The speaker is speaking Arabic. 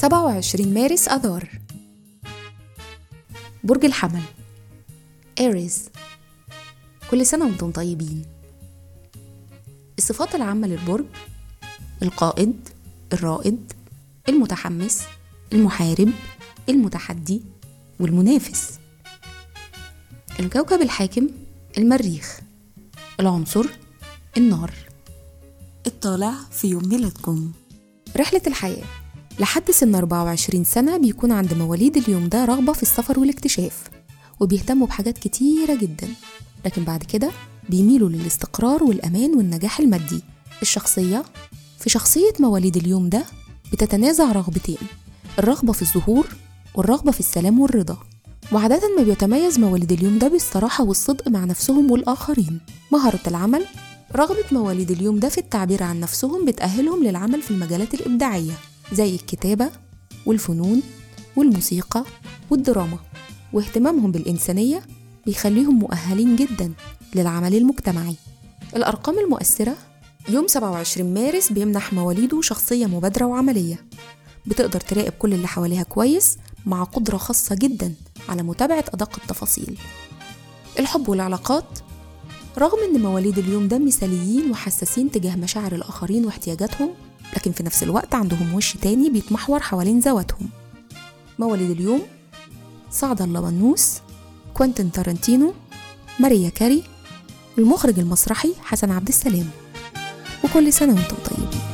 27 مارس أذار. برج الحمل. إيريز كل سنة وأنتم طيبين. الصفات العامة للبرج القائد الرائد المتحمس المحارب المتحدي والمنافس. الكوكب الحاكم المريخ. العنصر النار. الطالع في يوم ميلادكم. رحلة الحياة. لحد سن 24 سنة بيكون عند مواليد اليوم ده رغبة في السفر والاكتشاف وبيهتموا بحاجات كتيرة جدا لكن بعد كده بيميلوا للاستقرار والأمان والنجاح المادي. الشخصية؟ في شخصية مواليد اليوم ده بتتنازع رغبتين الرغبة في الظهور والرغبة في السلام والرضا. وعادة ما بيتميز مواليد اليوم ده بالصراحة والصدق مع نفسهم والآخرين. مهارة العمل؟ رغبة مواليد اليوم ده في التعبير عن نفسهم بتأهلهم للعمل في المجالات الإبداعية. زي الكتابة والفنون والموسيقى والدراما واهتمامهم بالإنسانية بيخليهم مؤهلين جدا للعمل المجتمعي. الأرقام المؤثرة يوم 27 مارس بيمنح مواليده شخصية مبادرة وعملية. بتقدر تراقب كل اللي حواليها كويس مع قدرة خاصة جدا على متابعة أدق التفاصيل. الحب والعلاقات رغم إن مواليد اليوم ده مثاليين وحساسين تجاه مشاعر الآخرين واحتياجاتهم لكن في نفس الوقت عندهم وش تاني بيتمحور حوالين ذواتهم. مواليد اليوم سعد الله بنوس كوينتين تارنتينو ماريا كاري المخرج المسرحي حسن عبد السلام. وكل سنة وأنتم طيبين.